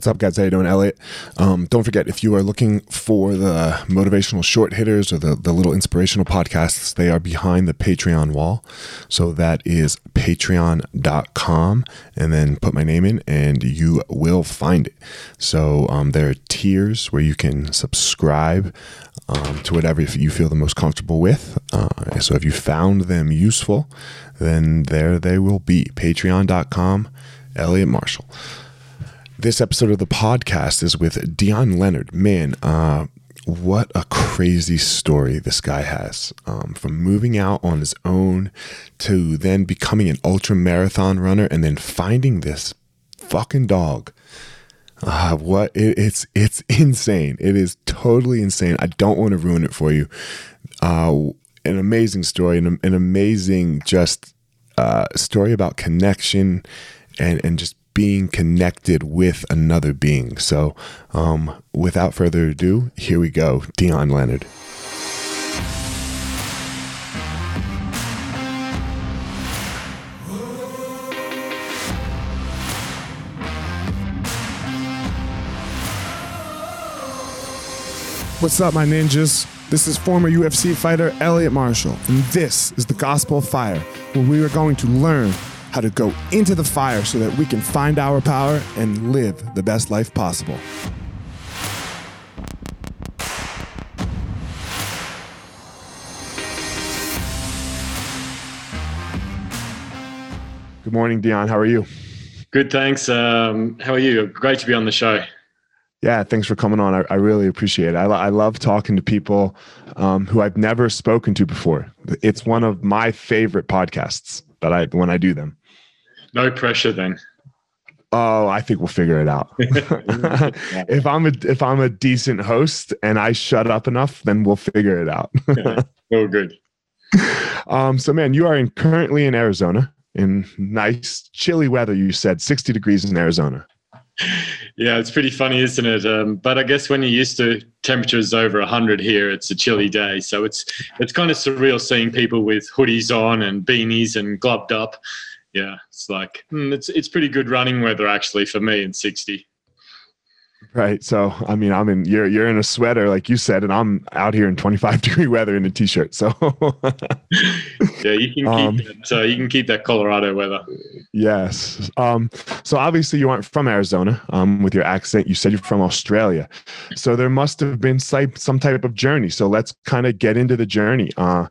What's up, guys? How you doing, Elliot? Um, don't forget, if you are looking for the motivational short hitters or the, the little inspirational podcasts, they are behind the Patreon wall. So that is patreon.com. And then put my name in and you will find it. So um, there are tiers where you can subscribe um, to whatever you feel the most comfortable with. Uh, so if you found them useful, then there they will be. Patreon.com, Elliot Marshall. This episode of the podcast is with Dion Leonard. Man, uh, what a crazy story this guy has. Um, from moving out on his own to then becoming an ultra marathon runner and then finding this fucking dog. Uh, what it, it's it's insane. It is totally insane. I don't want to ruin it for you. Uh, an amazing story, an, an amazing just uh, story about connection and and just being connected with another being. So, um, without further ado, here we go Dion Leonard. What's up, my ninjas? This is former UFC fighter Elliot Marshall, and this is the Gospel of Fire, where we are going to learn how to go into the fire so that we can find our power and live the best life possible. Good morning, Dion. How are you? Good, thanks. Um, how are you? Great to be on the show. Yeah, thanks for coming on. I, I really appreciate it. I, I love talking to people um, who I've never spoken to before. It's one of my favorite podcasts that I when I do them. No pressure then. Oh, I think we'll figure it out. if I'm a if I'm a decent host and I shut up enough, then we'll figure it out. oh, good. Um, so man, you are in, currently in Arizona in nice chilly weather. You said 60 degrees in Arizona. Yeah, it's pretty funny, isn't it? Um, but I guess when you're used to temperatures over 100 here, it's a chilly day. So it's it's kind of surreal seeing people with hoodies on and beanies and gloved up yeah, it's like mm, it's it's pretty good running weather actually for me in 60. Right. So I mean, I'm in you're you're in a sweater like you said, and I'm out here in 25 degree weather in a t-shirt. So yeah, you can keep um, that, uh, you can keep that Colorado weather. Yes. Um, so obviously you aren't from Arizona. Um, with your accent, you said you're from Australia. So there must have been some type of journey. So let's kind of get into the journey. Uh,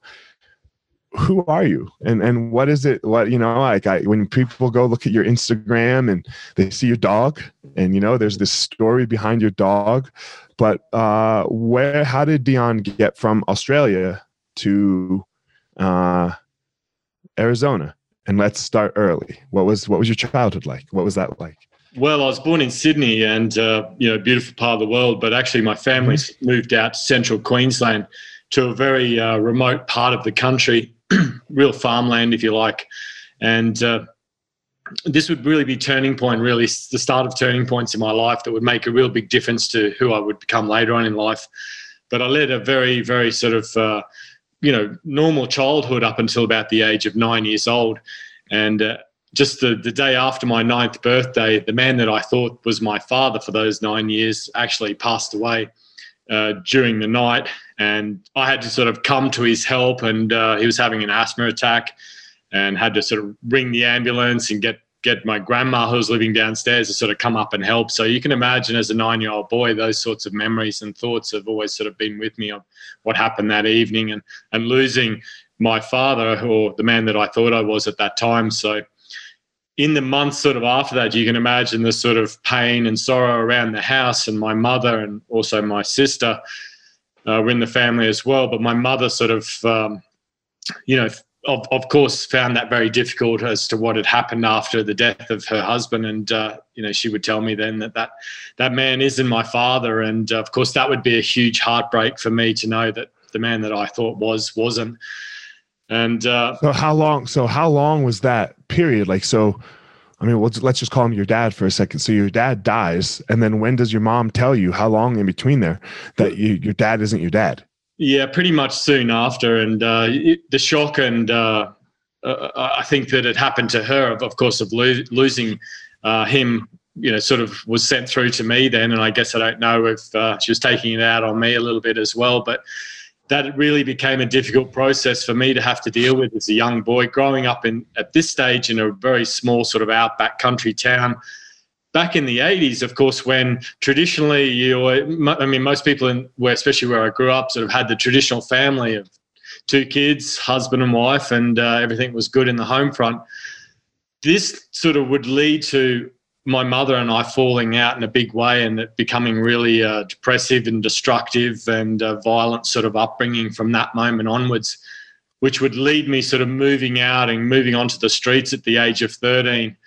who are you? And and what is it what you know like I, when people go look at your instagram and they see your dog and you know there's this story behind your dog but uh where how did dion get from australia to uh arizona? And let's start early. What was what was your childhood like? What was that like? Well, I was born in Sydney, and uh, you know, beautiful part of the world. But actually, my family's mm-hmm. moved out to central Queensland to a very uh, remote part of the country real farmland, if you like. And uh, this would really be turning point, really the start of turning points in my life that would make a real big difference to who I would become later on in life. But I led a very, very sort of, uh, you know, normal childhood up until about the age of nine years old. And uh, just the, the day after my ninth birthday, the man that I thought was my father for those nine years actually passed away uh, during the night and I had to sort of come to his help. And uh, he was having an asthma attack, and had to sort of ring the ambulance and get get my grandma who was living downstairs to sort of come up and help. So you can imagine, as a nine year old boy, those sorts of memories and thoughts have always sort of been with me of what happened that evening, and and losing my father or the man that I thought I was at that time. So in the months sort of after that, you can imagine the sort of pain and sorrow around the house and my mother and also my sister uh, were in the family as well. But my mother sort of, um, you know, of, of course, found that very difficult as to what had happened after the death of her husband. And, uh, you know, she would tell me then that that, that man isn't my father. And uh, of course, that would be a huge heartbreak for me to know that the man that I thought was wasn't. And uh, so how long? So how long was that period? Like, so I mean, let's, let's just call him your dad for a second. So your dad dies, and then when does your mom tell you? How long in between there that you, your dad isn't your dad? Yeah, pretty much soon after, and uh, the shock and uh, uh, I think that it happened to her, of, of course, of lo- losing uh, him you know, sort of was sent through to me then. And I guess I don't know if uh, she was taking it out on me a little bit as well. But that really became a difficult process for me to have to deal with as a young boy growing up in at this stage in a very small sort of outback country town back in the 80s, of course, when traditionally you, I mean, most people in where, especially where I grew up, sort of had the traditional family of two kids, husband and wife, and uh, everything was good in the home front. This sort of would lead to my mother and I falling out in a big way and it becoming really uh, depressive and destructive and uh, violent sort of upbringing from that moment onwards, which would lead me sort of moving out and moving onto the streets at the age of 13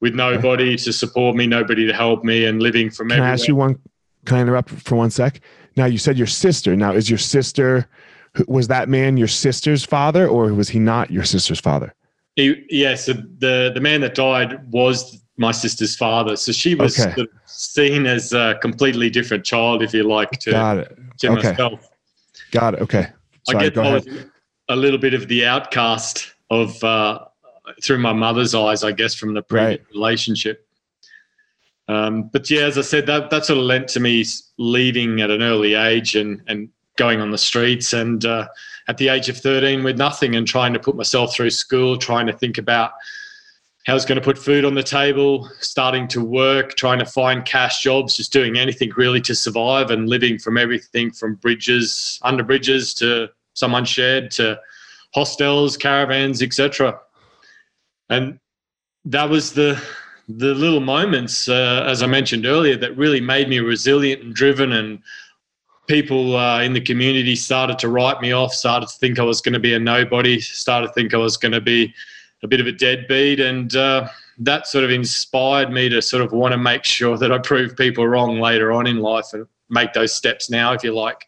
with nobody to support me, nobody to help me, and living from. Can everywhere. I ask you one? Can I interrupt for one sec? Now you said your sister. Now is your sister? Was that man your sister's father, or was he not your sister's father? He, yes, yeah, so the the man that died was my sister's father. So she was okay. sort of seen as a completely different child, if you like, to, Got it. to okay. myself. Got it. Okay. Sorry, I get I a little bit of the outcast of uh, through my mother's eyes, I guess, from the previous right. relationship. Um, but yeah, as I said, that that sort of lent to me leaving at an early age and and going on the streets and uh, at the age of 13 with nothing and trying to put myself through school, trying to think about I was going to put food on the table, starting to work, trying to find cash jobs, just doing anything really to survive and living from everything from bridges, under bridges to someone shared to hostels, caravans, etc and that was the the little moments, uh, as I mentioned earlier, that really made me resilient and driven. And people uh, in the community started to write me off, started to think I was going to be a nobody, started to think I was going to be a bit of a deadbeat, and uh, that sort of inspired me to sort of want to make sure that I prove people wrong later on in life and make those steps now, if you like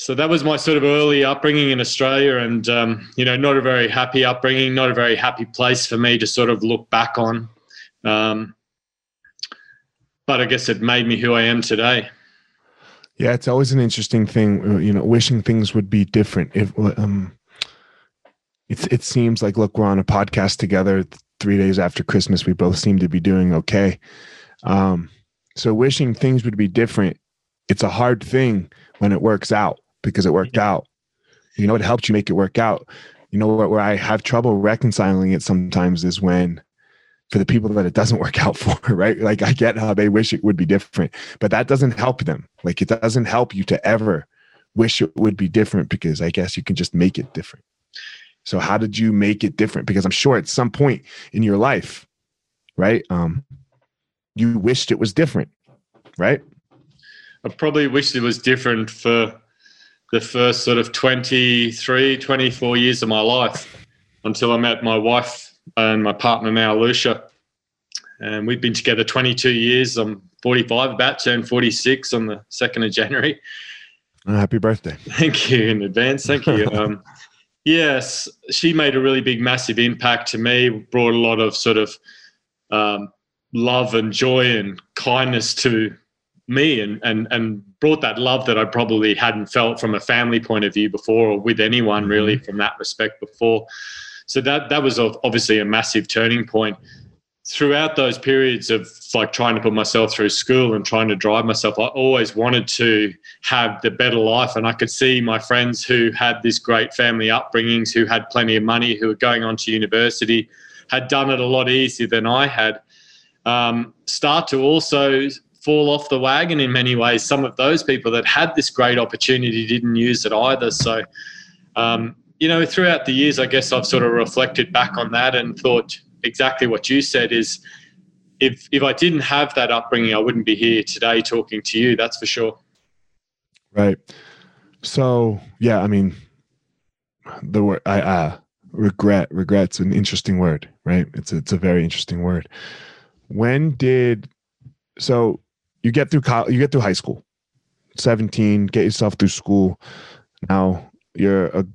so that was my sort of early upbringing in Australia, and um, you know, not a very happy upbringing, not a very happy place for me to sort of look back on. Um, but I guess it made me who I am today. Yeah, it's always an interesting thing, you know, wishing things would be different. If um, it's it seems like look, we're on a podcast together three days after Christmas. We both seem to be doing okay. Um, so wishing things would be different. It's a hard thing when it works out because it worked out. You know, it helped you make it work out. You know, where, where I have trouble reconciling it sometimes is when for the people that it doesn't work out for, right? Like I get how they wish it would be different, but that doesn't help them. Like it doesn't help you to ever wish it would be different because I guess you can just make it different. So how did you make it different? Because I'm sure at some point in your life, right? Um, you wished it was different, right? I probably wished it was different for the first sort of 23, 24 years of my life until I met my wife and my partner now, Lucia. And we've been together 22 years. I'm 45, about to turn 46 on the 2nd of January. Oh, happy birthday. Thank you in advance. Thank you. um, yes, she made a really big, massive impact to me, brought a lot of sort of um, love and joy and kindness to me and, and, and brought that love that I probably hadn't felt from a family point of view before or with anyone mm-hmm. really from that respect before. So that, that was obviously a massive turning point. Throughout those periods of like trying to put myself through school and trying to drive myself, I always wanted to have the better life. And I could see my friends who had this great family upbringings, who had plenty of money, who were going on to university, had done it a lot easier than I had. Um, start to also fall off the wagon in many ways. Some of those people that had this great opportunity didn't use it either. So, um, you know, throughout the years, I guess I've sort of reflected back on that and thought exactly what you said is if if I didn't have that upbringing, I wouldn't be here today talking to you. That's for sure. Right. So yeah, I mean, the word I uh, regret regret's an interesting word, right? It's it's a very interesting word. When did so you get through college, you get through high school, 17, get yourself through school. Now you're a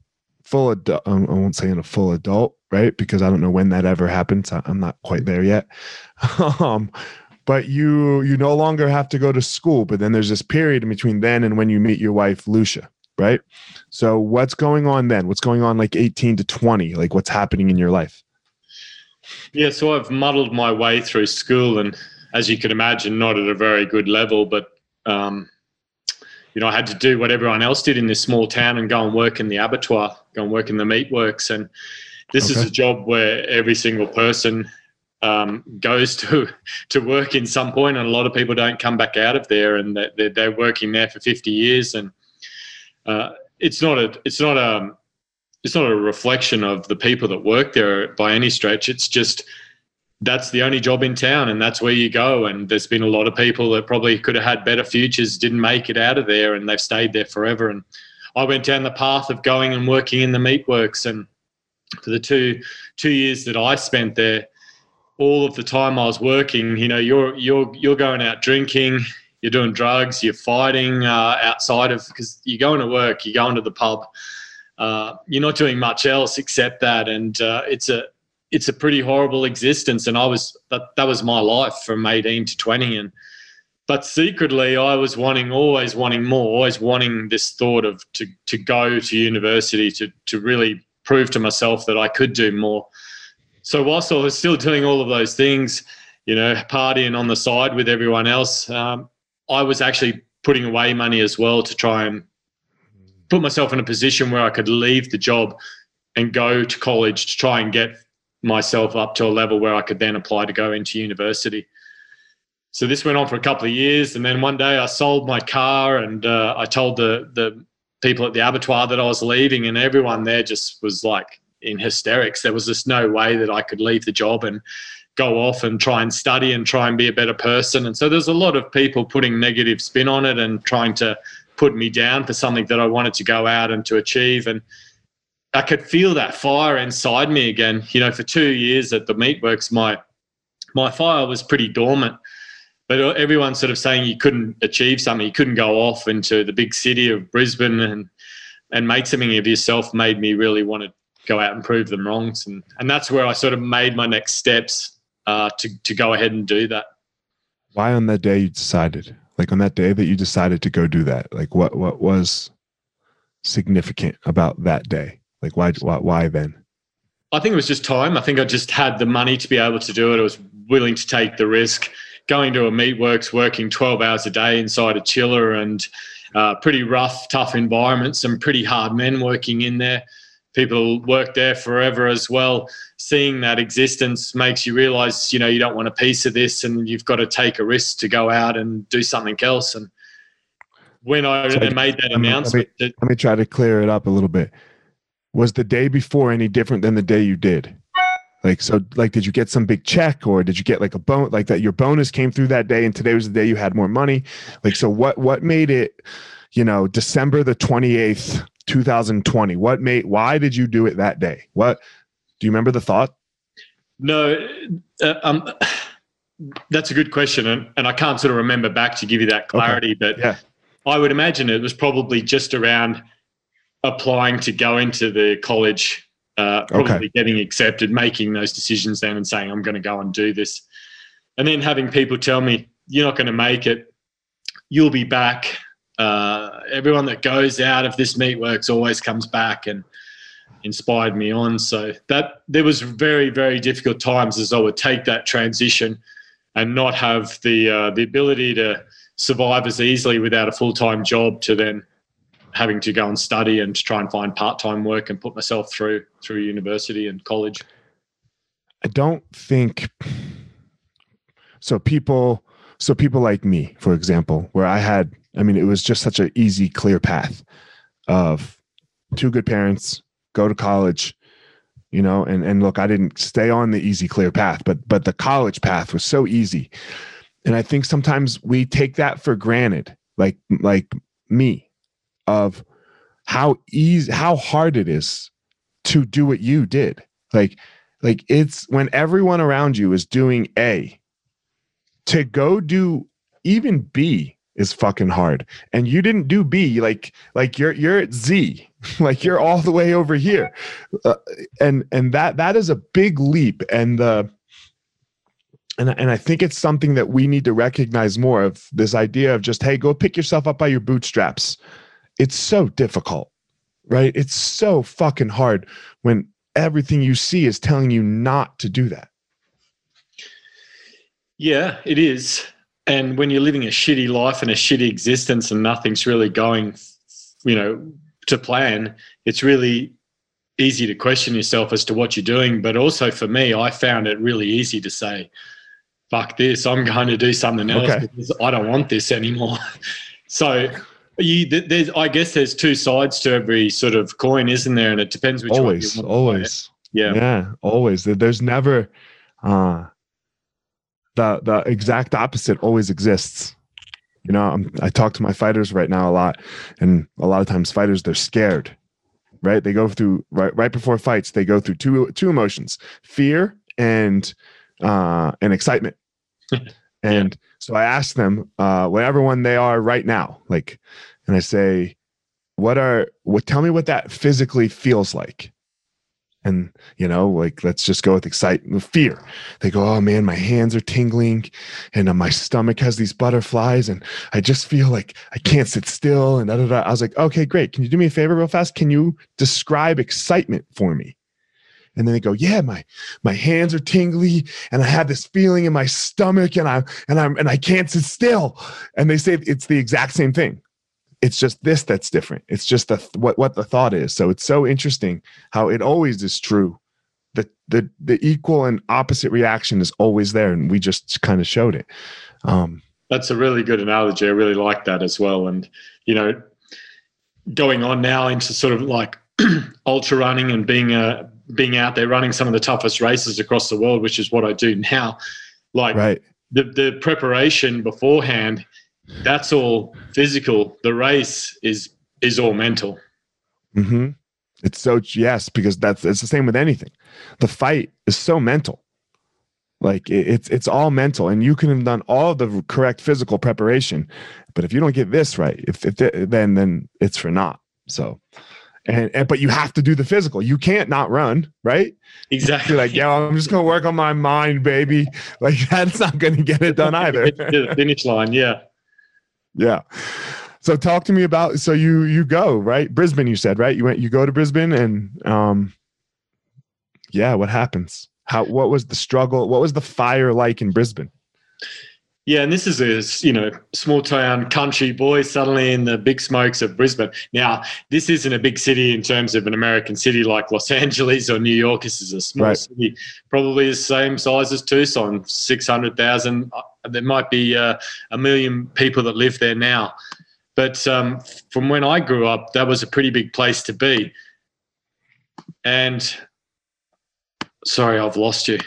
full adult. Um, I won't say in a full adult, right? Because I don't know when that ever happens. I'm not quite there yet. um, but you you no longer have to go to school. But then there's this period in between then and when you meet your wife, Lucia, right? So what's going on then? What's going on like 18 to 20? Like what's happening in your life? Yeah, so I've muddled my way through school, and as you can imagine, not at a very good level, but um, you know, I had to do what everyone else did in this small town and go and work in the abattoir, go and work in the meatworks, and this okay. is a job where every single person um, goes to to work in some point, and a lot of people don't come back out of there, and they're, they're working there for fifty years, and uh, it's not a it's not a it's not a reflection of the people that work there by any stretch. It's just that's the only job in town and that's where you go. And there's been a lot of people that probably could have had better futures, didn't make it out of there and they've stayed there forever. And I went down the path of going and working in the meatworks and for the two two years that I spent there, all of the time I was working, you know, you're you're you're going out drinking, you're doing drugs, you're fighting uh, outside of because you're going to work, you're going to the pub, uh, you're not doing much else except that, and uh, it's a it's a pretty horrible existence. And I was that that was my life from 18 to 20, and but secretly I was wanting always wanting more, always wanting this thought of to to go to university to to really prove to myself that I could do more. So whilst I was still doing all of those things, you know, partying on the side with everyone else, um, I was actually putting away money as well to try and put myself in a position where I could leave the job and go to college to try and get myself up to a level where I could then apply to go into university. So this went on for a couple of years, and then one day I sold my car, and uh, I told the the people at the abattoir that I was leaving, and everyone there just was like in hysterics. There was just no way that I could leave the job and go off and try and study and try and be a better person. And so there's a lot of people putting negative spin on it and trying to put me down for something that I wanted to go out and to achieve. And I could feel that fire inside me again. You know, for two years at the meatworks, my my fire was pretty dormant. But everyone's sort of saying you couldn't achieve something, you couldn't go off into the big city of Brisbane and and make something of yourself made me really want to go out and prove them wrongs. And and that's where I sort of made my next steps uh, to to go ahead and do that. Why on that day you decided? like on that day that you decided to go do that like what what was significant about that day like why why, why then i think it was just time i think i just had the money to be able to do it i was willing to take the risk going to a meatworks working 12 hours a day inside a chiller and uh, pretty rough tough environment some pretty hard men working in there people work there forever as well. Seeing that existence makes you realize, you know, you don't want a piece of this and you've got to take a risk to go out and do something else. And when I so made that let announcement, let me, let me try to clear it up a little bit. Was the day before any different than the day you did? Like so, like did you get some big check or did you get like a bone like that? Your bonus came through that day, and today was the day you had more money. Like so, what what made it? You know, December the twenty eighth, 2020? What made, why did you do it that day? What, do you remember the thought? No, uh, um, that's a good question. And, and I can't sort of remember back to give you that clarity, okay. but yeah. I would imagine it was probably just around applying to go into the college, uh, probably okay. getting accepted, making those decisions then and saying, I'm going to go and do this. And then having people tell me, you're not going to make it, you'll be back uh, everyone that goes out of this meatworks always comes back and inspired me on. So that there was very very difficult times as I would take that transition and not have the uh, the ability to survive as easily without a full time job to then having to go and study and to try and find part time work and put myself through through university and college. I don't think so. People, so people like me, for example, where I had I mean, it was just such an easy, clear path of two good parents, go to college, you know, and and look, I didn't stay on the easy, clear path, but but the college path was so easy. And I think sometimes we take that for granted, like like me, of how easy how hard it is to do what you did. Like like it's when everyone around you is doing A to go do even B is fucking hard. And you didn't do B like like you're you're at Z. like you're all the way over here. Uh, and and that that is a big leap and the and, and I think it's something that we need to recognize more of this idea of just, hey, go pick yourself up by your bootstraps. It's so difficult, right? It's so fucking hard when everything you see is telling you not to do that. Yeah, it is. And when you're living a shitty life and a shitty existence and nothing's really going, you know, to plan, it's really easy to question yourself as to what you're doing. But also for me, I found it really easy to say, fuck this, I'm going to do something else okay. because I don't want this anymore. so you, there's, I guess there's two sides to every sort of coin, isn't there? And it depends which always, always. Yeah. Yeah. Always. There's never, uh, the, the exact opposite always exists. You know, I'm, I talk to my fighters right now a lot, and a lot of times fighters they're scared, right? They go through right right before fights. They go through two two emotions: fear and uh, and excitement. and so I ask them, uh, whatever one they are right now, like, and I say, what are what? Tell me what that physically feels like. And you know like let's just go with excitement fear. They go oh man my hands are tingling and uh, my stomach has these butterflies and i just feel like i can't sit still and da, da, da. i was like okay great. Can you do me a favor real fast? Can you describe excitement for me and then they go yeah my my hands are tingly and i have this feeling in my stomach and i'm and i'm and i can't sit still. And they say it's the exact same thing. It's just this that's different. It's just the what what the thought is. So it's so interesting how it always is true. The the the equal and opposite reaction is always there and we just kind of showed it. Um that's a really good analogy. I really like that as well. And you know going on now into sort of like ultra running and being a being out there running some of the toughest races across the world which is what i do now like right. the the preparation beforehand that's all physical. The race is is all mental. Mm-hmm. It's so yes, because that's it's the same with anything. The fight is so mental. Like it, it's it's all mental, and you can have done all the correct physical preparation, but if you don't get this right, if, if then then it's for naught. So, and, and but you have to do the physical. You can't not run, right? Exactly. You're like, yeah, I'm just gonna work on my mind, baby. Like that's not gonna get it done either. the finish line, yeah. Yeah. So talk to me about so you you go, right? Brisbane you said, right? You went you go to Brisbane and um yeah, what happens? How what was the struggle? What was the fire like in Brisbane? Yeah, and this is a you know small town country boy suddenly in the big smokes of Brisbane. Now, this isn't a big city in terms of an American city like Los Angeles or New York. This is a small right. city, probably the same size as Tucson, six hundred thousand. Uh, there might be uh, a million people that live there now, but um, from when I grew up, that was a pretty big place to be. And sorry, I've lost you.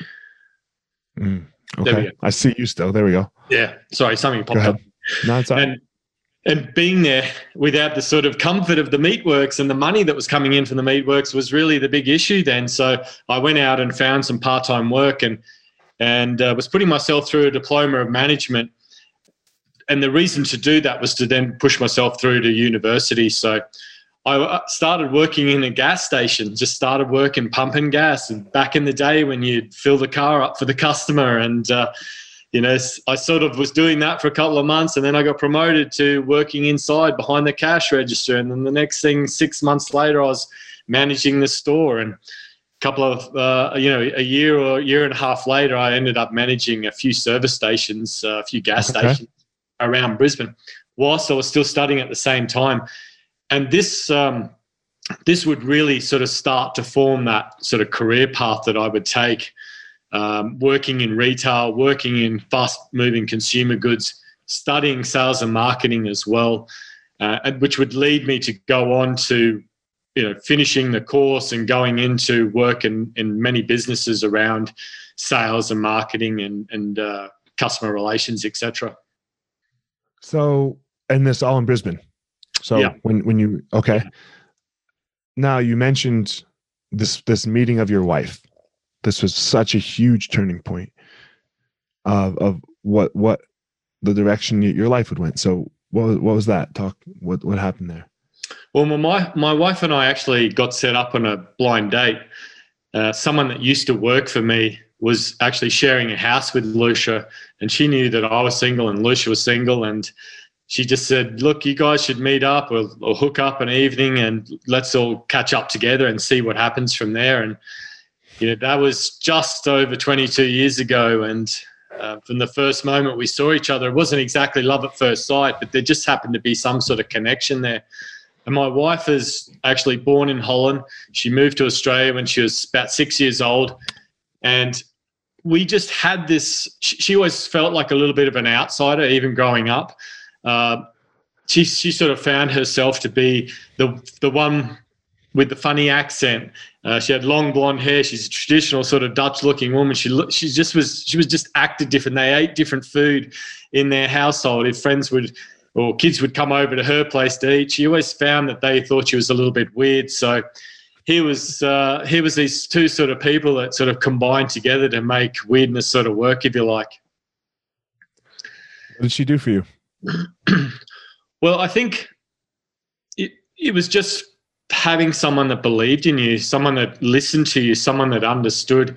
Mm. Okay. I see you still. There we go. Yeah. Sorry, something popped up. No, it's all and, and being there without the sort of comfort of the meatworks and the money that was coming in from the meatworks was really the big issue then. So I went out and found some part-time work and and uh, was putting myself through a diploma of management. And the reason to do that was to then push myself through to university. So I uh, started working in a gas station, just started working pumping gas. And back in the day when you'd fill the car up for the customer. And, uh, you know, I sort of was doing that for a couple of months. And then I got promoted to working inside behind the cash register. And then the next thing, six months later, I was managing the store. And a couple of, uh, you know, a year or a year and a half later, I ended up managing a few service stations, uh, a few gas okay. stations around Brisbane whilst I was still studying at the same time and this um, this would really sort of start to form that sort of career path that I would take, um, working in retail, working in fast moving consumer goods, studying sales and marketing as well, uh, which would lead me to go on to you know finishing the course and going into work in, in many businesses around sales and marketing and, and uh, customer relations, etc. So, and this all in Brisbane. So yeah. when when you okay, now you mentioned this this meeting of your wife. This was such a huge turning point of of what what the direction your life would went. So what what was that talk? What what happened there? Well, my my wife and I actually got set up on a blind date. Uh, someone that used to work for me was actually sharing a house with Lucia, and she knew that I was single and Lucia was single, and she just said, "Look, you guys should meet up or, hook up an evening, and let's all catch up together and see what happens from there." And you know, that was just over 22 years ago, and Uh, from the first moment we saw each other, it wasn't exactly love at first sight, but there just happened to be some sort of connection there. And my wife is actually born in Holland. She moved to Australia when she was about six years old. And we just had this, she always felt like a little bit of an outsider, even growing up. Uh, she, she sort of found herself to be the, the one with the funny accent. Uh, she had long blonde hair. She's a traditional sort of Dutch looking woman. She she just was she was just acted different. They ate different food in their household. If friends would or kids would come over to her place to eat, she always found that they thought she was a little bit weird. So here was uh, here was these two sort of people that sort of combined together to make weirdness sort of work, if you like. What did she do for you? well, I think it it was just having someone that believed in you, someone that listened to you, someone that understood,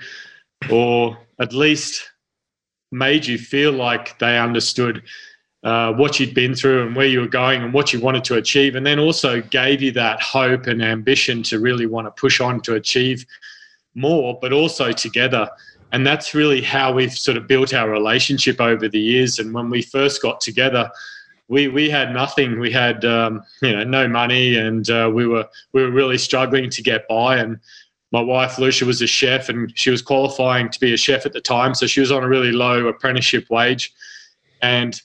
or at least made you feel like they understood uh, what you'd been through and where you were going and what you wanted to achieve, and then also gave you that hope and ambition to really want to push on to achieve more, but also together. And that's really how we've sort of built our relationship over the years. And when we first got together, we we had nothing. We had um, you know no money, and uh, we were we were really struggling to get by. And my wife Lucia was a chef, and she was qualifying to be a chef at the time, so she was on a really low apprenticeship wage, and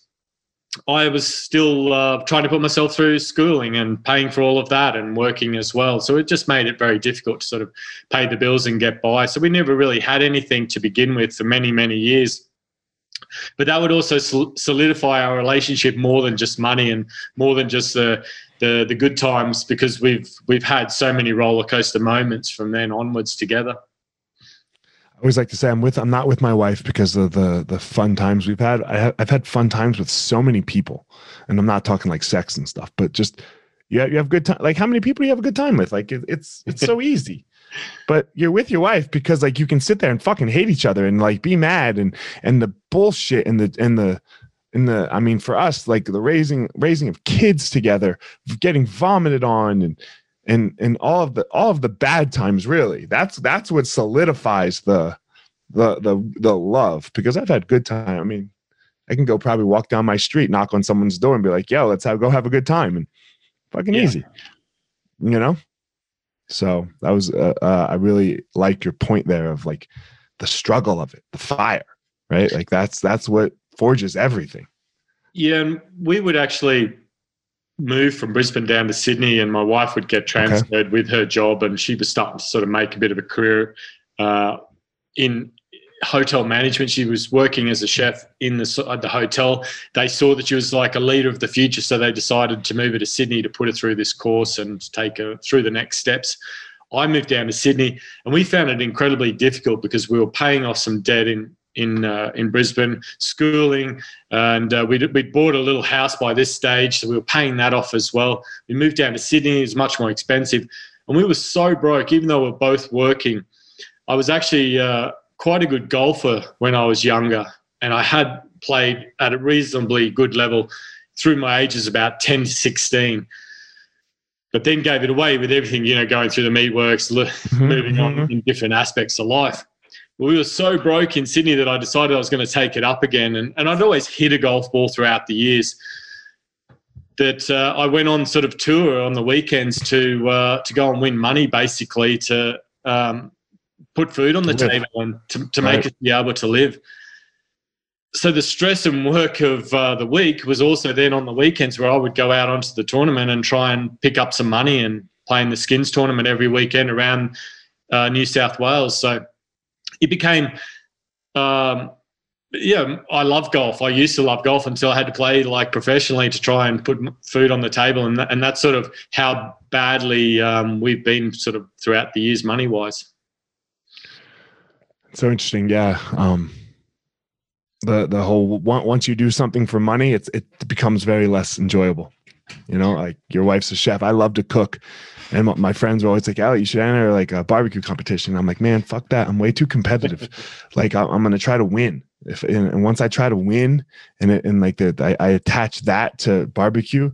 I was still uh, trying to put myself through schooling and paying for all of that and working as well. So it just made it very difficult to sort of pay the bills and get by. So we never really had anything to begin with for many, many years but that would also solidify our relationship more than just money and more than just the the, the good times because we've we've had so many roller coaster moments from then onwards together. I always like to say I'm with I'm not with my wife because of the the fun times we've had. I have, I've had fun times with so many people, and I'm not talking like sex and stuff, but just you have, you have good time. Like how many people you have a good time with? Like it, it's it's so easy but you're with your wife because like you can sit there and fucking hate each other and like be mad and and the bullshit and the and the and the I mean for us like the raising raising of kids together getting vomited on and and and all of the all of the bad times really that's that's what solidifies the the the the love because I've had good time I mean I can go probably walk down my street knock on someone's door and be like yo let's have go have a good time and fucking yeah. easy you know so that was uh, uh, I really like your point there of like the struggle of it, the fire, right? Like that's that's what forges everything. Yeah, and we would actually move from Brisbane down to Sydney, and my wife would get transferred okay. with her job, and she was starting to sort of make a bit of a career uh, in hotel management. She was working as a chef in the at the hotel. They saw that she was like a leader of the future, so they decided to move her to Sydney to put her through this course and take her through the next steps. I moved down to Sydney, and we found it incredibly difficult because we were paying off some debt in in uh, in Brisbane, schooling, and uh, we'd, we'd bought a little house by this stage, so we were paying that off as well. We moved down to Sydney; it was much more expensive, and we were so broke. Even though we we're both working, I was actually uh, quite a good golfer when I was younger, and I had played at a reasonably good level through my ages about 10 to 16 but then gave it away with everything you know going through the meatworks mm-hmm, moving on mm-hmm. in different aspects of life we were so broke in sydney that i decided i was going to take it up again and, and i'd always hit a golf ball throughout the years that uh, i went on sort of tour on the weekends to uh, to go and win money basically to um, put food on the table and to, to right. make us be able to live. So the stress and work of uh, the week was also then on the weekends where I would go out onto the tournament and try and pick up some money and play in the skins tournament every weekend around uh, New South Wales. So it became, um, yeah, I love golf. I used to love golf until I had to play like professionally to try and put food on the table, and that, and that's sort of how badly um, we've been sort of throughout the years, money wise so interesting yeah um the the whole once you do something for money it's it becomes very less enjoyable. You know like your wife's a chef. I love to cook and my friends were always like "Ali, you should enter like a barbecue competition i'm like man fuck that i'm way too competitive like i'm gonna try to win if and once i try to win and it, and like the I, I attach that to barbecue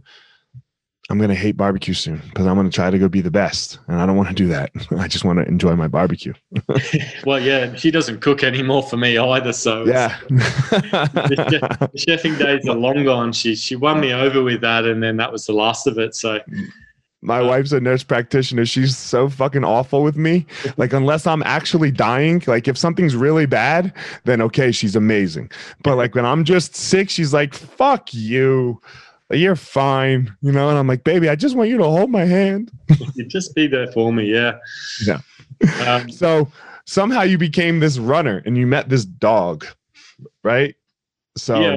I'm gonna hate barbecue soon because I'm gonna try to go be the best, and I don't want to do that. I just want to enjoy my barbecue. well, yeah, she doesn't cook anymore for me either. So yeah, the, chefing days are long gone. She she won me over with that, and then that was the last of it. So mm. My wife's a nurse practitioner. She's so fucking awful with me. Like, unless I'm actually dying, like, if something's really bad, then okay, she's amazing. But like, when I'm just sick, she's like, fuck you. You're fine. You know? And I'm like, baby, I just want you to hold my hand. you just be there for me. Yeah. Yeah. Um, so somehow you became this runner and you met this dog, right? So, yeah.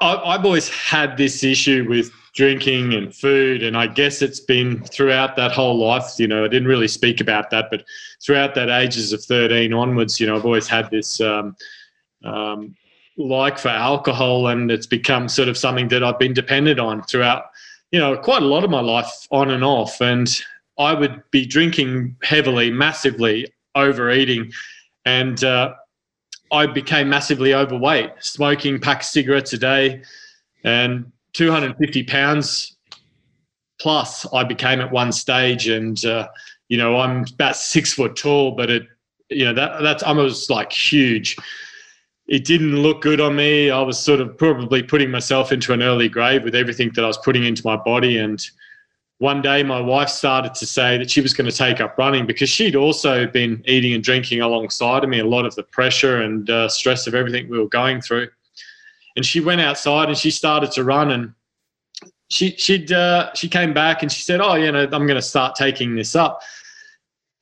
I, I've always had this issue with drinking and food. And I guess it's been throughout that whole life, you know, I didn't really speak about that, but throughout that ages of 13 onwards, you know, I've always had this um, um, like for alcohol and it's become sort of something that I've been dependent on throughout, you know, quite a lot of my life on and off. And I would be drinking heavily, massively, overeating. And, uh, I became massively overweight, smoking pack of cigarettes a day, and 250 pounds plus I became at one stage, and uh, you know I'm about six foot tall, but it you know that that's I was like huge. It didn't look good on me. I was sort of probably putting myself into an early grave with everything that I was putting into my body. And one day, my wife started to say that she was going to take up running because she'd also been eating and drinking alongside of me. A lot of the pressure and uh, stress of everything we were going through and she went outside and she started to run and she she'd uh, she came back and she said, "Oh, you know, I'm going to start taking this up."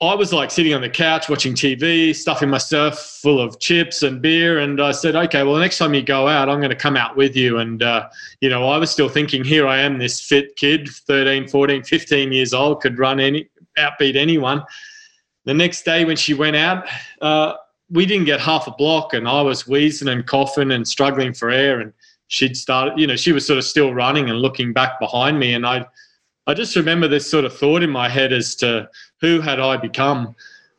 I was like sitting on the couch watching TV, stuffing myself full of chips and beer, and I said, "Okay, well, the next time you go out, I'm going to come out with you." And uh, you know, I was still thinking, here I am, this fit kid, 13, 14, 15 years old, could run any, outbeat anyone. The next day when she went out, uh, we didn't get half a block and I was wheezing and coughing and struggling for air and she'd started, you know, she was sort of still running and looking back behind me. And I, I just remember this sort of thought in my head as to who had I become?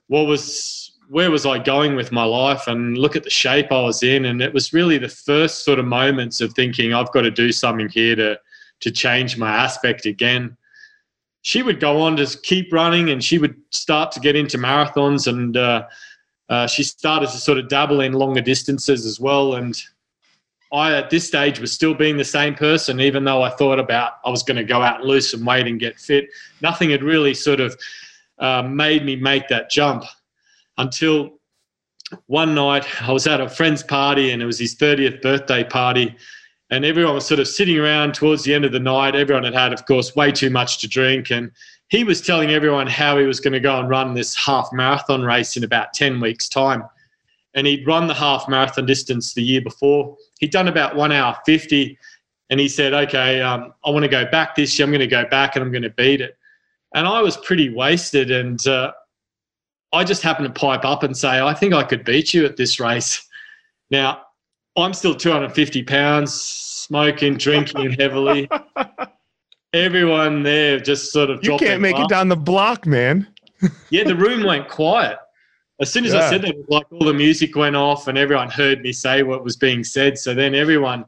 What was, where was I going with my life? And look at the shape I was in. And it was really the first sort of moments of thinking, I've got to do something here to, to change my aspect again. She would go on to keep running and she would start to get into marathons and, uh, uh, she started to sort of dabble in longer distances as well. And I, at this stage, was still being the same person, even though I thought about I was going to go out and lose some weight and get fit. Nothing had really sort of uh, made me make that jump until one night I was at a friend's party and it was his 30th birthday party. And everyone was sort of sitting around towards the end of the night. Everyone had had, of course, way too much to drink. And he was telling everyone how he was going to go and run this half marathon race in about 10 weeks' time. And he'd run the half marathon distance the year before. He'd done about one hour 50. And he said, okay, um, I want to go back this year. I'm going to go back and I'm going to beat it. And I was pretty wasted. And uh, I just happened to pipe up and say, I think I could beat you at this race. Now, I'm still 250 pounds, smoking, drinking heavily. Everyone there just sort of you can't make it down the block, man. yeah, the room went quiet. As soon as yeah. I said that, like all the music went off and everyone heard me say what was being said. So then everyone,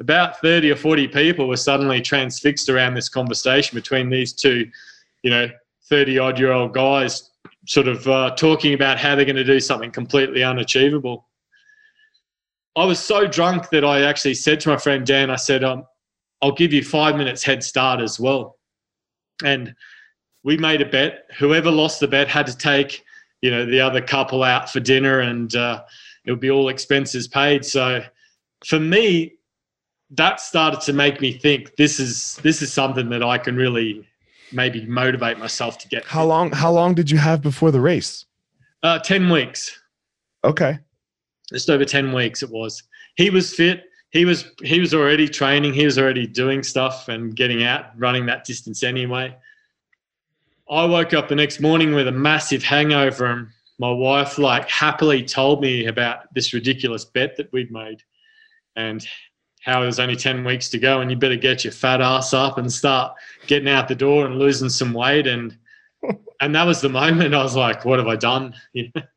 about 30 or 40 people were suddenly transfixed around this conversation between these two, you know, 30 odd year old guys sort of uh, talking about how they're going to do something completely unachievable. I was so drunk that I actually said to my friend Dan, I said, um, I'll give you five minutes head start as well. And we made a bet. Whoever lost the bet had to take, you know, the other couple out for dinner, and uh, it would be all expenses paid. So, for me, that started to make me think this is this is something that I can really maybe motivate myself to get. How long? How long did you have before the race? Uh, ten weeks. Okay. Just over ten weeks it was. He was fit he was he was already training. He was already doing stuff and getting out, running that distance anyway. I woke up the next morning with a massive hangover, and my wife like happily told me about this ridiculous bet that we'd made, and how was only ten weeks to go, and you better get your fat ass up and start getting out the door and losing some weight, and and that was the moment I was like, what have I done?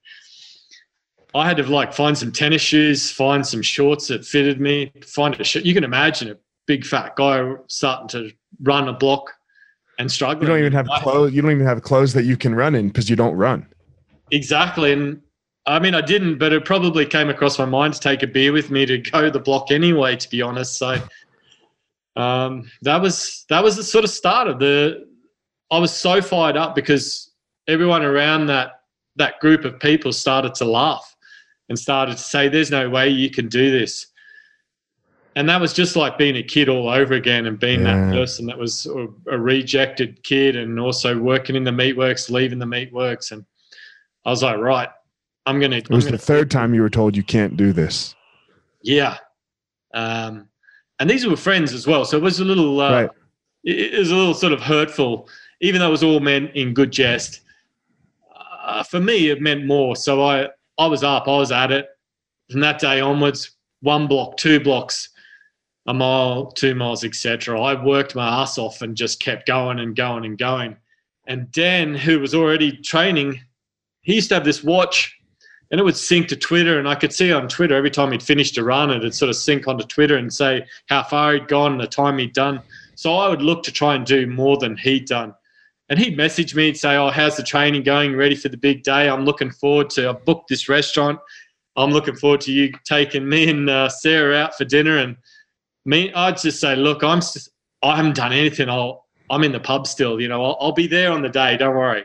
I had to like find some tennis shoes, find some shorts that fitted me, find a shirt. You can imagine a big fat guy starting to run a block and struggling. You don't even have clothes. You don't even have clothes that you can run in because you don't run. Exactly, and I mean, I didn't, but it probably came across my mind to take a beer with me to go the block anyway. To be honest, so um, that was that was the sort of start of the. I was so fired up because everyone around that that group of people started to laugh and started to say, "There's no way you can do this." And that was just like being a kid all over again and being yeah. that person that was a, rejected kid and also working in the meatworks, leaving the meatworks. And I was like, right, I'm going to. It was the third time you were told you can't do this. Yeah. Um, and these were friends as well. So it was a little, uh, right. it, it was a little sort of hurtful, even though it was all meant in good jest. Uh, for me, it meant more. So I, I was up, I was at it. From that day onwards, one block, two blocks, a mile, two miles, etc. I worked my ass off and just kept going and going and going. And Dan, who was already training, he used to have this watch and it would sync to Twitter. And I could see on Twitter every time he'd finished a run, it'd sort of sync onto Twitter and say how far he'd gone and the time he'd done. So I would look to try and do more than he'd done. And he'd message me and say, Oh, how's the training going? Ready for the big day? I'm looking forward to, I booked this restaurant. I'm looking forward to you taking me and uh, Sarah out for dinner. And me, I'd just say, Look, I'm, just, I haven't done anything. I'll, I'm in the pub still. You know, I'll, I'll be there on the day. Don't worry.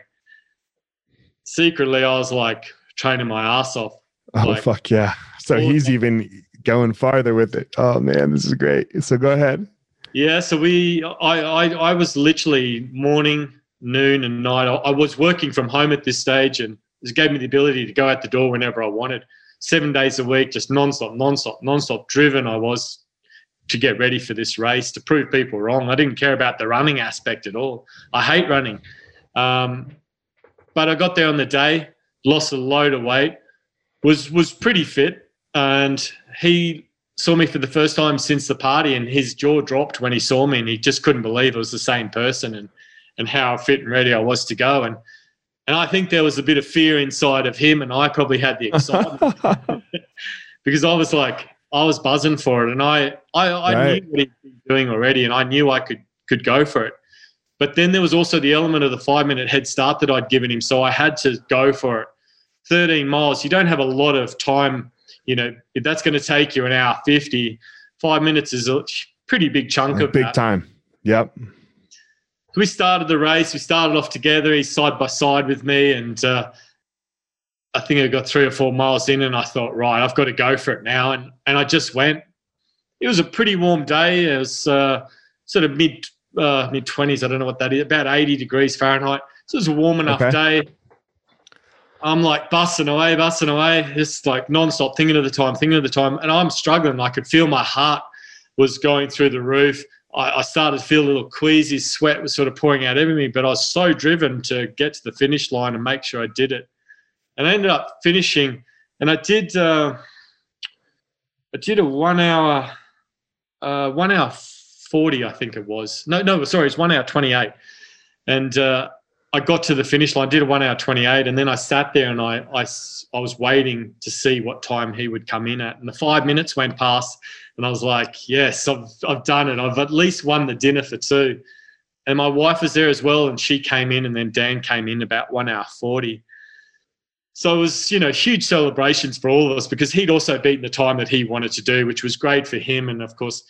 Secretly, I was like, training my ass off. Oh like, fuck yeah! So he's even going farther with it. Oh man, this is great. So go ahead. Yeah, so we, I, I, I was literally morning, noon, and night. I, I was working from home at this stage, and this gave me the ability to go out the door whenever I wanted. Seven days a week, just nonstop, nonstop, nonstop driven. I was to get ready for this race to prove people wrong. I didn't care about the running aspect at all. I hate running, um, but I got there on the day lost a load of weight, was was pretty fit, and he saw me for the first time since the party, and his jaw dropped when he saw me, and he just couldn't believe it was the same person, and and how fit and ready I was to go, and and I think there was a bit of fear inside of him, and I probably had the excitement because I was like I was buzzing for it, and I I, I right. knew what he'd been doing already, and I knew I could could go for it. But then there was also the element of the five minute head start that I'd given him, so I had to go for it. 13 miles, you don't have a lot of time. You know, if that's going to take you an hour 50, five minutes is a pretty big chunk of big that. time. Yep. We started the race. We started off together. He's side by side with me, and uh, I think I got three or four miles in, and I thought, right, I've got to go for it now, and and I just went. It was a pretty warm day. It was uh, sort of mid uh, mid twenties. I don't know what that is. About eighty degrees Fahrenheit. So it was a warm enough okay. day. I'm like busting away, busting away, just like nonstop, thinking of the time, thinking of the time, and I'm struggling. I could feel my heart was going through the roof. I, I started to feel a little queasy, sweat was sort of pouring out of me, but I was so driven to get to the finish line and make sure I did it. And I ended up finishing, and I did. Uh, I did a one hour, uh, one hour forty, I think it was. No, no, sorry, it's one hour twenty eight, and uh, I got to the finish line, did a one hour 28, and then I sat there and I, I, I was waiting to see what time he would come in at. And the five minutes went past, and I was like, yes, I've, I've done it. I've at least won the dinner for two. And my wife was there as well, and she came in, and then Dan came in about one hour 40. So it was, you know, huge celebrations for all of us because he'd also beaten the time that he wanted to do, which was great for him. And of course,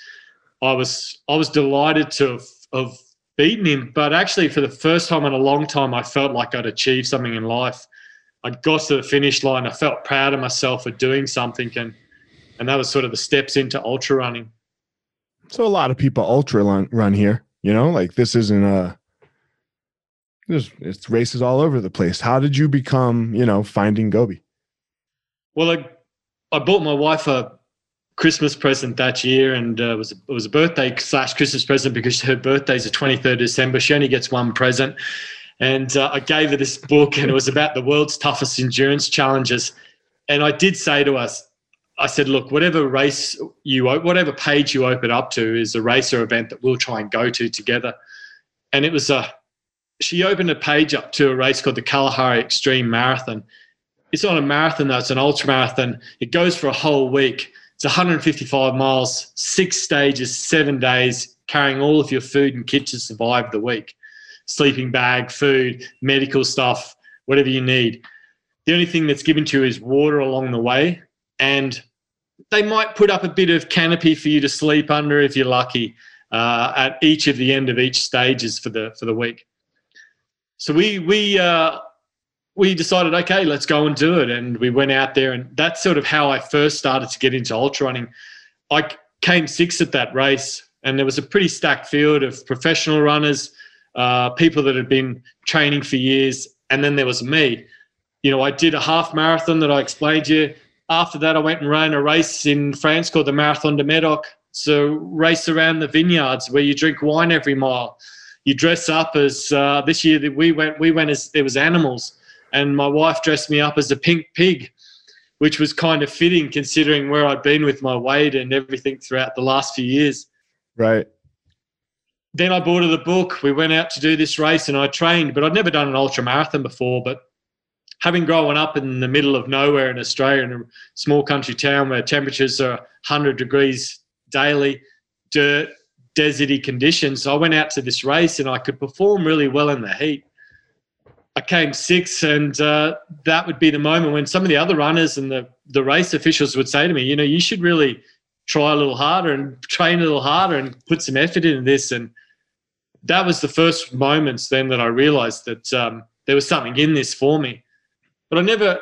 I was I was delighted to have, have beaten him. But actually, for the first time in a long time, I felt like I'd achieved something in life. I got to the finish line. I felt proud of myself for doing something, and and that was sort of the steps into ultra running. So a lot of people ultra run here. You know, like this isn't a. There's it's races all over the place. How did you become, you know, finding Gobi? Well, I, I bought my wife a Christmas present that year, and uh, was it was a birthday slash Christmas present because her birthday is the twenty third December. She only gets one present, and uh, I gave her this book, and it was about the world's toughest endurance challenges. And I did say to us, I said, look, whatever race you whatever page you open up to is a race or event that we'll try and go to together. And it was a she opened a page up to a race called the Kalahari Extreme Marathon. It's not a marathon though; it's an ultra marathon. It goes for a whole week it's 155 miles, six stages, seven days, carrying all of your food and kit to survive the week. sleeping bag, food, medical stuff, whatever you need. The only thing that's given to you is water along the way. And they might put up a bit of canopy for you to sleep under if you're lucky uh, at each of the end of each stages for the for the week. So we we uh, we decided, okay, let's go and do it, and we went out there, and that's sort of how I first started to get into ultra running. I came sixth at that race, and there was a pretty stacked field of professional runners, uh, people that had been training for years, and then there was me. You know, I did a half marathon that I explained to you. After that, I went and ran a race in France called the Marathon de Medoc. So race around the vineyards where you drink wine every mile. You dress up as uh, this year that we went. We went as there was animals, and my wife dressed me up as a pink pig, which was kind of fitting considering where I'd been with my weight and everything throughout the last few years. Right. Then I bought her the book. We went out to do this race, and I trained, but I'd never done an ultra marathon before. But having grown up in the middle of nowhere in Australia, in a small country town where temperatures are 100 degrees daily, dirt, deserty conditions. I went out to this race and I could perform really well in the heat. I came sixth, and uh, that would be the moment when some of the other runners and the, the race officials would say to me, you know, you should really try a little harder and train a little harder and put some effort into this. And that was the first moments then that I realized that um, there was something in this for me. But I never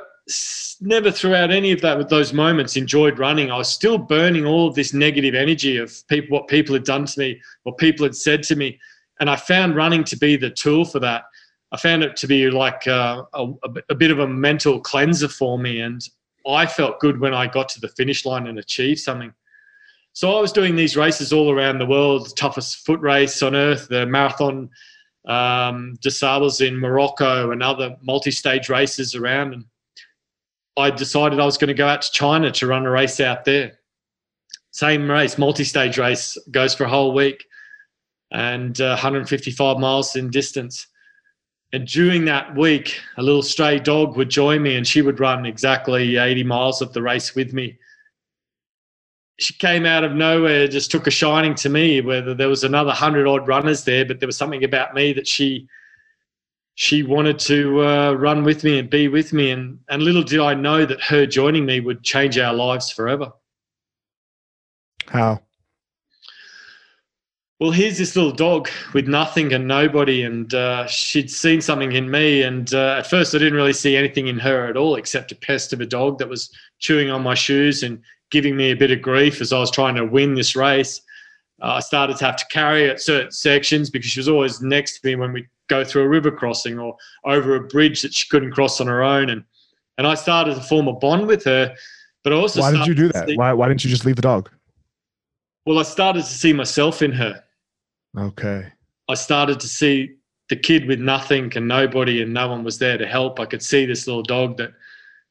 never throughout any of that with those moments enjoyed running. I was still burning all of this negative energy of people, what people had done to me, what people had said to me, and I found running to be the tool for that. I found it to be like uh, a, a, bit of a mental cleanser for me, and I felt good when I got to the finish line and achieved something. So I was doing these races all around the world, the toughest foot race on earth, the marathon um, des Sables in Morocco, and other multi-stage races around. And I decided I was going to go out to China to run a race out there. Same race, multi-stage race, goes for a whole week, and uh, 155 miles in distance. And during that week, a little stray dog would join me, and she would run exactly 80 miles of the race with me. She came out of nowhere, just took a shining to me. Whether there was another hundred odd runners there, but there was something about me that she she wanted to uh, run with me and be with me. And, and little did I know that her joining me would change our lives forever. How? Well, here's this little dog with nothing and nobody, and uh, she'd seen something in me. And uh, at first, I didn't really see anything in her at all, except a pest of a dog that was chewing on my shoes and giving me a bit of grief as I was trying to win this race. Uh, I started to have to carry at certain sections because she was always next to me when we go through a river crossing or over a bridge that she couldn't cross on her own. And and I started to form a bond with her. But I also why did you do that? See, why why didn't you just leave the dog? Well, I started to see myself in her. Okay. I started to see the kid with nothing and nobody, and no one was there to help. I could see this little dog that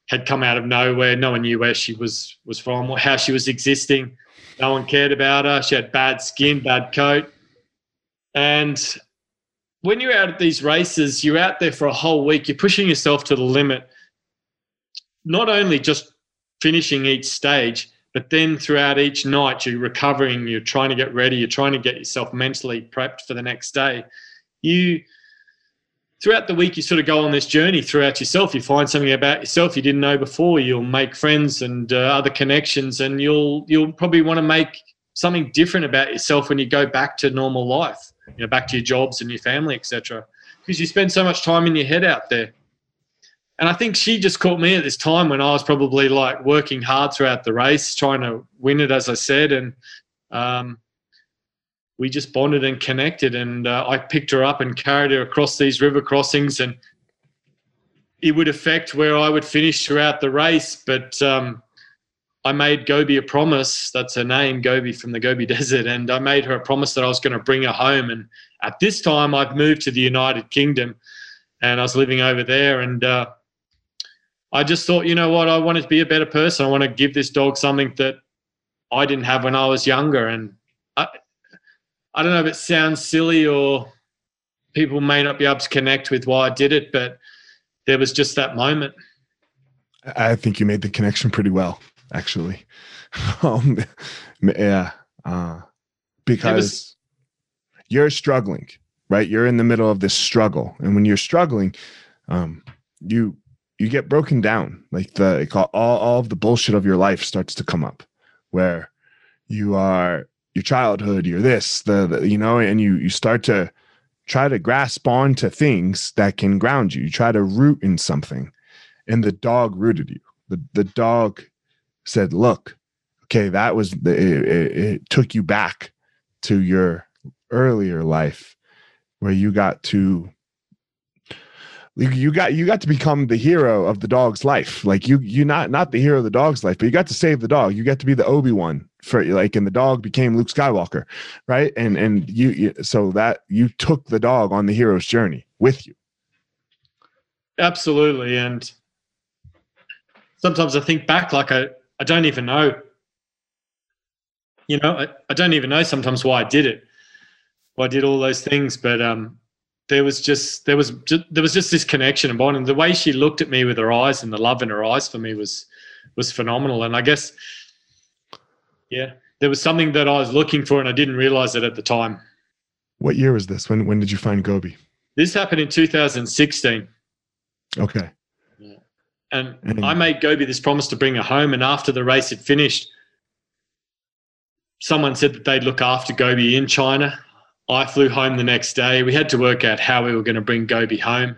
had come out of nowhere. No one knew where she was was from or how she was existing. No one cared about her. She had bad skin, bad coat, and when you're out at these races, you're out there for a whole week, you're pushing yourself to the limit, not only just finishing each stage, but then throughout each night, you're recovering, you're trying to get ready, you're trying to get yourself mentally prepped for the next day. You, throughout the week, you sort of go on this journey throughout yourself. You find something about yourself you didn't know before. You'll make friends and uh, other connections, and you'll you'll probably want to make something different about yourself when you go back to normal life you know, back to your jobs and your family, etc. Because you spend so much time in your head out there. And I think she just caught me at this time when I was probably like working hard throughout the race, trying to win it, as I said. And um, we just bonded and connected. And uh, I picked her up and carried her across these river crossings. And it would affect where I would finish throughout the race. But um, I made Gobi a promise. That's her name, Gobi from the Gobi Desert. And I made her a promise that I was going to bring her home. And at this time, I've moved to the United Kingdom and I was living over there. And uh, I just thought, you know what? I wanted to be a better person. I want to give this dog something that I didn't have when I was younger. And I, I don't know if it sounds silly or people may not be able to connect with why I did it, but there was just that moment. I think you made the connection pretty well actually. um, yeah, uh, because was, you're struggling, right? You're in the middle of this struggle, and when you're struggling, um, you you get broken down. Like the all all of the bullshit of your life starts to come up, where you are your childhood, you're this, the, the you know, and you you start to try to grasp on to things that can ground you. You try to root in something, and the dog rooted you. The the dog said, "Look, okay, that was the, it, it, it took you back to your earlier life where you got to you got you got to become the hero of the dog's life. Like you you not not the hero of the dog's life but you got to save the dog. You got to be the obi-wan for like and the dog became luke skywalker right? And and you, you so that you took the dog on the hero's journey with you. Absolutely. And sometimes i think back like i i don't even know you know i, I don't even know sometimes why i did it why i did all those things but um there was just there was just, there was just this connection and bond, and the way she looked at me with her eyes and the love in her eyes for me was was phenomenal. And I guess, yeah, there was something that I was looking for, and I didn't realize it at the time. What year was this? When when did you find Gobi? This happened in 2016. Okay. Yeah. And, and I made Gobi this promise to bring her home, and after the race had finished, someone said that they'd look after Gobi in China. I flew home the next day. We had to work out how we were going to bring Gobi home.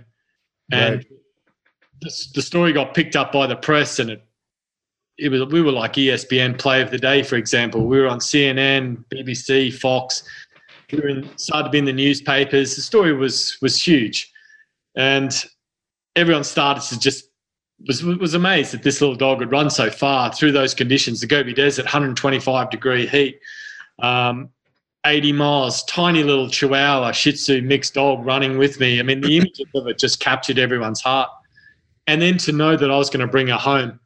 And right. the, the story got picked up by the press and it, it was, we were like ESPN play of the day, for example. We were on CNN, BBC, Fox. We were in, started to be in the newspapers. The story was, was huge. And everyone started to just was was amazed that this little dog would run so far through those conditions. The Gobi Desert, 125 degree heat. Um, 80 miles, tiny little Chihuahua Shih Tzu mixed dog running with me. I mean, the images of it just captured everyone's heart. And then to know that I was going to bring her home,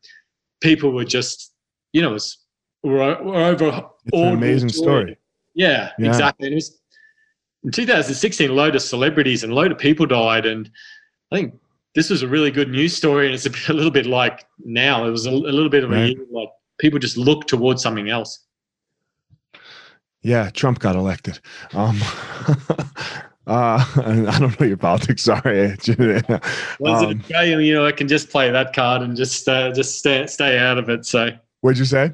people were just, you know, it was, were, were over. It's an amazing story. Yeah, yeah, exactly. And it was in 2016, a load of celebrities and a load of people died. And I think this was a really good news story. And it's a, bit, a little bit like now, it was a, a little bit of right. a year, like people just look towards something else. Yeah, Trump got elected. Um, uh, I don't know your politics. Sorry. well, um, Australian, you know, I can just play that card and just uh, just stay stay out of it. So. What'd you say?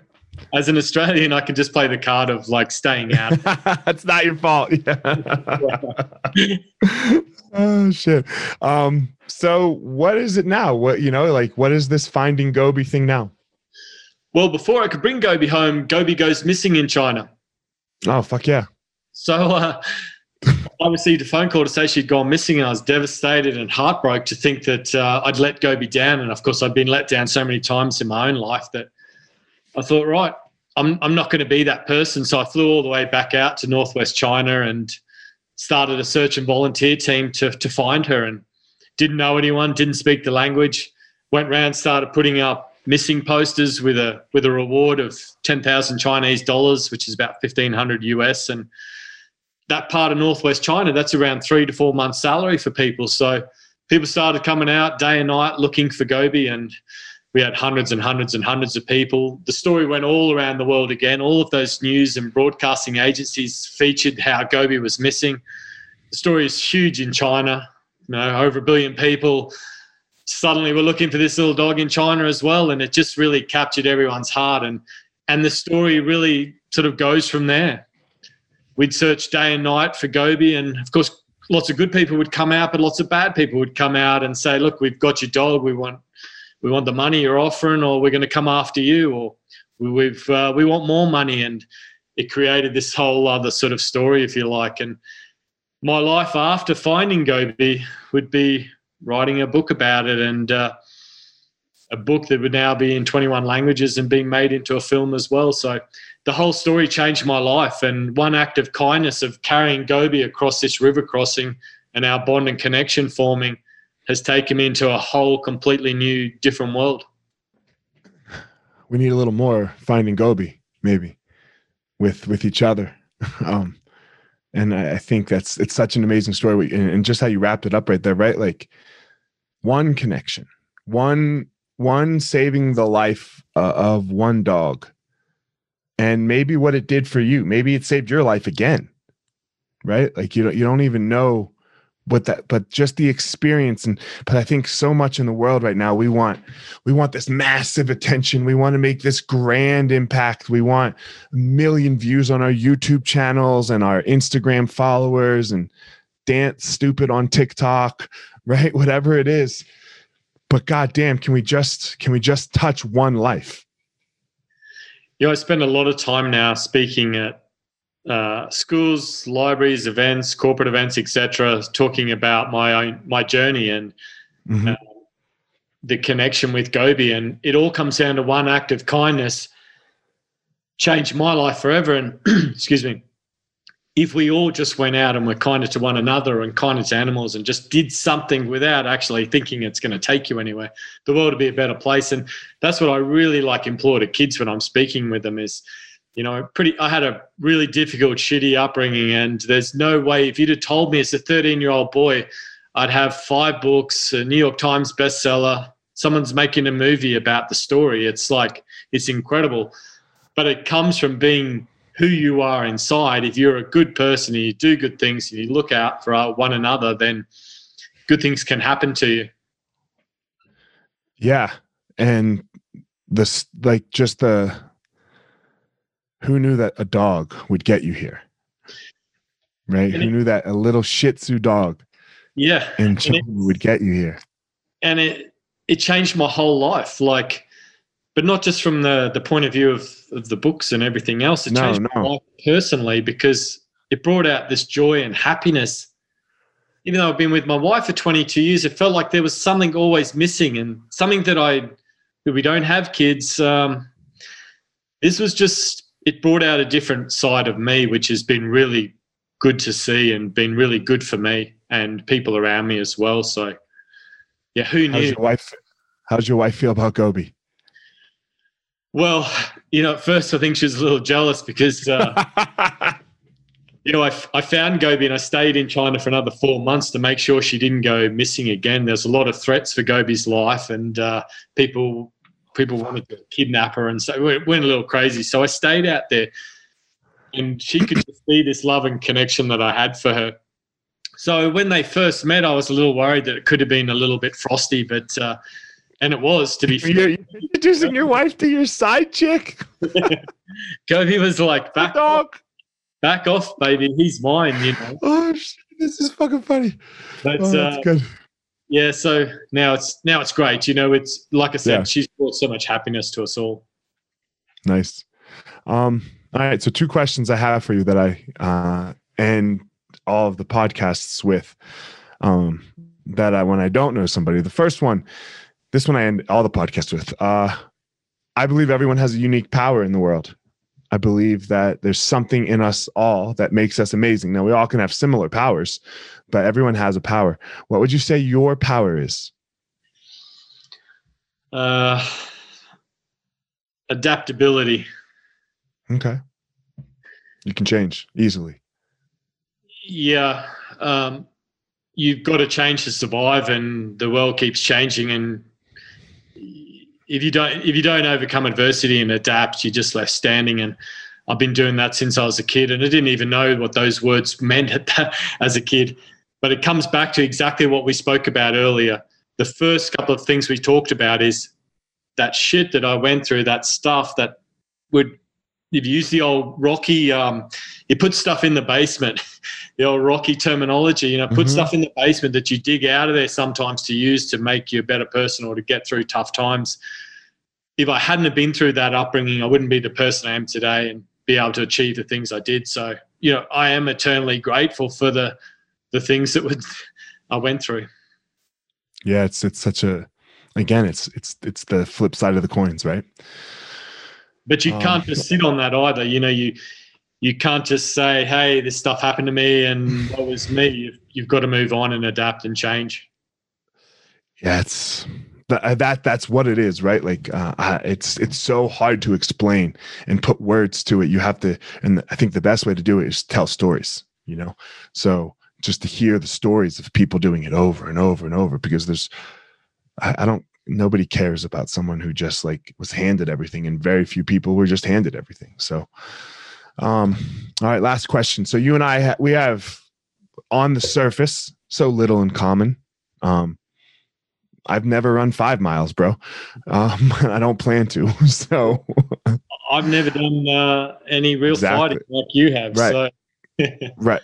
As an Australian, I can just play the card of like staying out. That's not your fault. Yeah. oh shit. Um. So what is it now? What you know, like what is this finding Gobi thing now? Well, before I could bring Gobi home, Gobi goes missing in China. Oh fuck yeah! So uh, I received a phone call to say she'd gone missing, and I was devastated and heartbroken to think that uh, I'd let Gobi down. And of course, I'd been let down so many times in my own life that I thought, right, I'm I'm not going to be that person. So I flew all the way back out to northwest China and started a search and volunteer team to to find her. And didn't know anyone, didn't speak the language. Went around, started putting up missing posters with a with a reward of 10,000 Chinese dollars, which is about 1500 US and that part of northwest China that's around 3 to 4 months salary for people. So people started coming out day and night looking for Gobi and we had hundreds and hundreds and hundreds of people. The story went all around the world again. All of those news and broadcasting agencies featured how Gobi was missing. The story is huge in China. You know, over a billion people suddenly we're looking for this little dog in China as well, and it just really captured everyone's heart. And and the story really sort of goes from there. We'd search day and night for Gobi, and of course, lots of good people would come out, but lots of bad people would come out and say, "Look, we've got your dog. We want we want the money you're offering, or we're going to come after you, or we've uh, we want more money." And it created this whole other sort of story, if you like. And my life after finding Gobi would be writing a book about it and uh, a book that would now be in 21 languages and being made into a film as well. So the whole story changed my life. And one act of kindness of carrying Gobi across this river crossing and our bond and connection forming has taken me into a whole completely new, different world. We need a little more finding Gobi, maybe, with with each other. um, and I, I think that's it's such an amazing story, and, and just how you wrapped it up right there, right? Like one connection, one one saving the life uh, of one dog, and maybe what it did for you. Maybe it saved your life again, right? Like you don't you don't even know what that but just the experience and but i think so much in the world right now we want we want this massive attention we want to make this grand impact we want a million views on our youtube channels and our instagram followers and dance stupid on tiktok right whatever it is but god damn can we just can we just touch one life you know i spend a lot of time now speaking at uh, schools, libraries, events, corporate events, etc., talking about my own my journey and mm-hmm. uh, the connection with Gobi, and it all comes down to one act of kindness, changed my life forever. And excuse me, if we all just went out and were kinder to one another and kinder to animals and just did something without actually thinking it's going to take you anywhere, the world would be a better place. And that's what I really like implore to kids when I'm speaking with them is you know, pretty. I had a really difficult, shitty upbringing, and there's no way if you'd have told me as a 13 year old boy, I'd have five books, a New York Times bestseller, someone's making a movie about the story. It's like it's incredible, but it comes from being who you are inside. If you're a good person and you do good things and you look out for one another, then good things can happen to you. Yeah, and this like just the who knew that a dog would get you here? Right? And who it, knew that a little Shih Tzu dog, yeah, and, China would get you here? And it it changed my whole life, like, but not just from the the point of view of, of the books and everything else. It no, changed no. my life personally because it brought out this joy and happiness. Even though I've been with my wife for 22 years, it felt like there was something always missing and something that I, that we don't have kids. Um, this was just it brought out a different side of me, which has been really good to see and been really good for me and people around me as well. So, yeah, who knew? How's your wife? How's your wife feel about Gobi? Well, you know, at first I think she was a little jealous because, uh, you know, I, I found Gobi and I stayed in China for another four months to make sure she didn't go missing again. There's a lot of threats for Gobi's life, and uh, people people wanted to kidnap her, and so it went a little crazy. So I stayed out there, and she could just see this love and connection that I had for her. So when they first met, I was a little worried that it could have been a little bit frosty, but uh, and it was to be. You're introducing your wife to your side chick. Gobi was like, "Back dog, back off, baby. He's mine." You know. Oh, shit, this is fucking funny. But oh, that's uh, good yeah, so now it's now it's great. You know, it's like I said, yeah. she's brought so much happiness to us all. Nice. Um, all right, so two questions I have for you that I uh, end all of the podcasts with. Um, that I when I don't know somebody. The first one, this one I end all the podcasts with. Uh, I believe everyone has a unique power in the world. I believe that there's something in us all that makes us amazing. Now, we all can have similar powers, but everyone has a power. What would you say your power is? Uh, adaptability. Okay. You can change easily. Yeah. Um, you've got to change to survive, and the world keeps changing. And if you don't if you don't overcome adversity and adapt, you're just left standing. And I've been doing that since I was a kid, and I didn't even know what those words meant as a kid. But it comes back to exactly what we spoke about earlier. The first couple of things we talked about is that shit that I went through, that stuff that would if you use the old Rocky, um, you put stuff in the basement, the old Rocky terminology, you know, put mm-hmm. stuff in the basement that you dig out of there sometimes to use to make you a better person or to get through tough times. If I hadn't have been through that upbringing, I wouldn't be the person I am today and be able to achieve the things I did. So, you know, I am eternally grateful for the the things that would I went through. Yeah, it's it's such a again, it's it's it's the flip side of the coins, right? But you um, can't just sit on that either. You know, you you can't just say, "Hey, this stuff happened to me, and that was me." You've, you've got to move on and adapt and change. Yeah, it's that, that that's what it is, right? Like, uh, it's it's so hard to explain and put words to it. You have to, and I think the best way to do it is tell stories. You know, so just to hear the stories of people doing it over and over and over, because there's, I, I don't nobody cares about someone who just like was handed everything and very few people were just handed everything so Um, all right, last question. So you and I, ha- we have on the surface so little in common. Um, I've never run five miles, bro. Um, I don't plan to. So I've never done uh, any real Exactly. fighting like you have. Right. So right.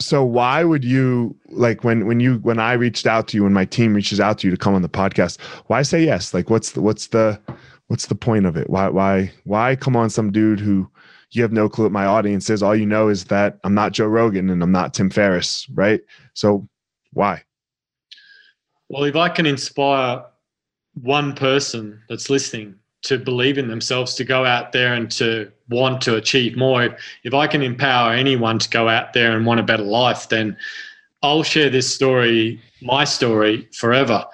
So why would you like when when you when I reached out to you when my team reaches out to you to come on the podcast? Why say yes? Like what's the what's the what's the point of it? Why why why come on some dude who you have no clue what my audience is? All you know is that I'm not Joe Rogan and I'm not Tim Ferriss, right? So why? Well, if I can inspire one person that's listening to believe in themselves, to go out there and to want to achieve more, if, I can empower anyone to go out there and want a better life, then I'll share this story, my story, forever.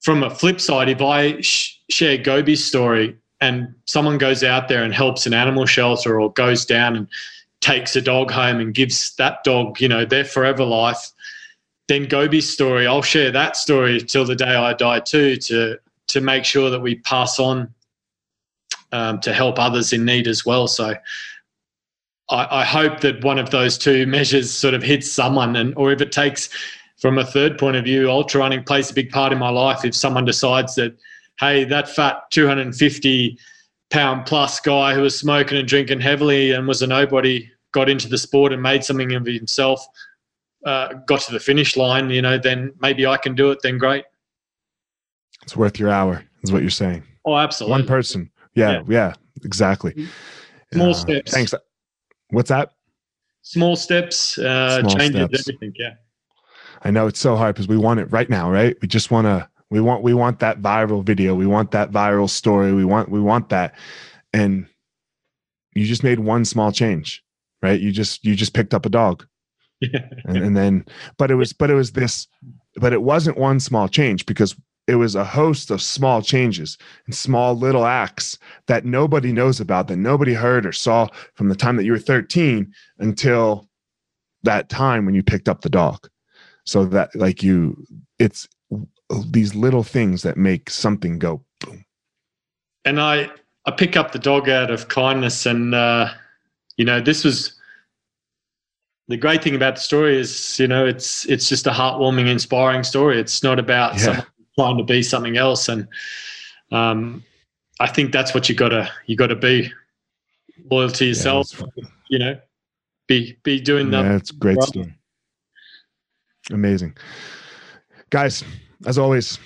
From a flip side, if I sh- share Gobi's story and someone goes out there and helps an animal shelter or goes down and takes a dog home and gives that dog, you know, their forever life, then Gobi's story, I'll share that story till the day I die too, to to make sure that we pass on um, to help others in need as well. So I, I hope that one of those two measures sort of hits someone, and or if it takes from a third point of view, ultra running plays a big part in my life. If someone decides that, hey, that fat 250 pound plus guy who was smoking and drinking heavily and was a nobody got into the sport and made something of himself uh, got to the finish line, you know, then maybe I can do it. Then great. It's worth your hour, is what you're saying. Oh, absolutely. One person. Yeah, yeah, exactly. Small Uh, steps. Thanks. What's that? Small steps uh, Small changes steps. everything. Yeah. I know it's so hard because we want it right now, right? We just want to we want we want that viral video. We want that viral story. We want we want that. And you just made one small change, right? You just you just picked up a dog. And, and then but it was but it was this but it wasn't one small change because it was a host of small changes and small little acts that nobody knows about that nobody heard or saw from the time that you were 13 until that time when you picked up the dog so that like you it's these little things that make something go boom and I I pick up the dog out of kindness, and uh, you know this was the great thing about the story is you know it's it's just a heartwarming, inspiring story. It's not about Yeah. someone trying to be something else, and um, I think that's what you gotta you gotta be loyal to yourself. it's- you know, be be doing that. yeah, a great Right. story amazing guys as always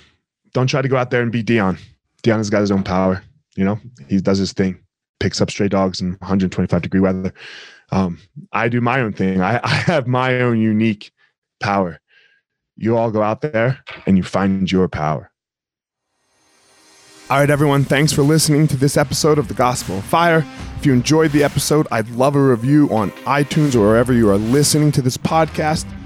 don't try to go out there and be dion. Dion has got his own power you know? He does his thing picks up stray dogs in 125 degree weather. Um, i do my own thing. I, I have my own unique power. You all go out there and you find your power. All right, everyone, thanks for listening to this episode of The Gospel of Fire. If you enjoyed the episode, I'd love a review on iTunes or wherever you are listening to this podcast.